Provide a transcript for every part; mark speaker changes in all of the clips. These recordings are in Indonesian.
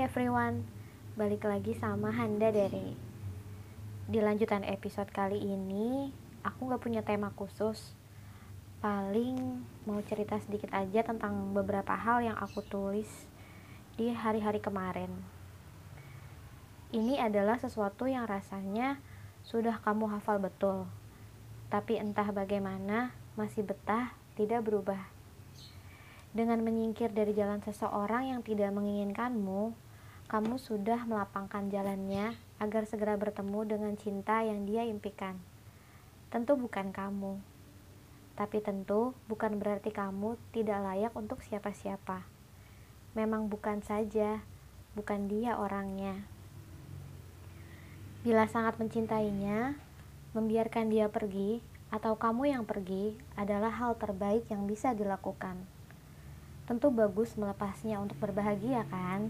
Speaker 1: everyone, balik lagi sama Handa dari Di lanjutan episode kali ini, aku gak punya tema khusus. Paling mau cerita sedikit aja tentang beberapa hal yang aku tulis di hari-hari kemarin. Ini adalah sesuatu yang rasanya sudah kamu hafal betul. Tapi entah bagaimana, masih betah, tidak berubah dengan menyingkir dari jalan seseorang yang tidak menginginkanmu, kamu sudah melapangkan jalannya agar segera bertemu dengan cinta yang dia impikan. Tentu bukan kamu, tapi tentu bukan berarti kamu tidak layak untuk siapa-siapa. Memang bukan saja, bukan dia orangnya. Bila sangat mencintainya, membiarkan dia pergi atau kamu yang pergi adalah hal terbaik yang bisa dilakukan Tentu bagus melepasnya untuk berbahagia kan?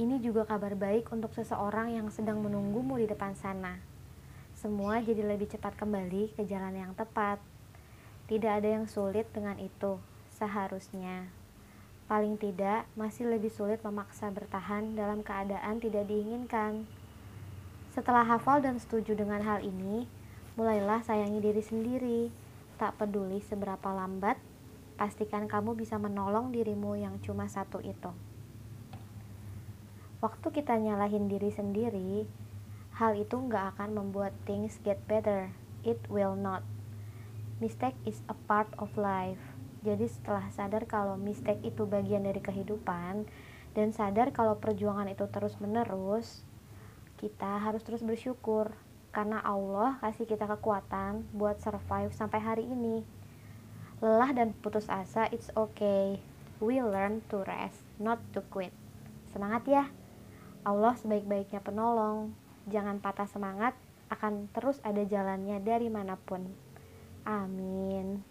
Speaker 1: Ini juga kabar baik untuk seseorang yang sedang menunggumu di depan sana. Semua jadi lebih cepat kembali ke jalan yang tepat. Tidak ada yang sulit dengan itu, seharusnya. Paling tidak, masih lebih sulit memaksa bertahan dalam keadaan tidak diinginkan. Setelah hafal dan setuju dengan hal ini, mulailah sayangi diri sendiri. Tak peduli seberapa lambat pastikan kamu bisa menolong dirimu yang cuma satu itu. Waktu kita nyalahin diri sendiri, hal itu nggak akan membuat things get better. It will not. Mistake is a part of life. Jadi setelah sadar kalau mistake itu bagian dari kehidupan dan sadar kalau perjuangan itu terus menerus, kita harus terus bersyukur karena Allah kasih kita kekuatan buat survive sampai hari ini. Lelah dan putus asa, it's okay. We learn to rest, not to quit. Semangat ya. Allah sebaik-baiknya penolong. Jangan patah semangat, akan terus ada jalannya dari mana pun. Amin.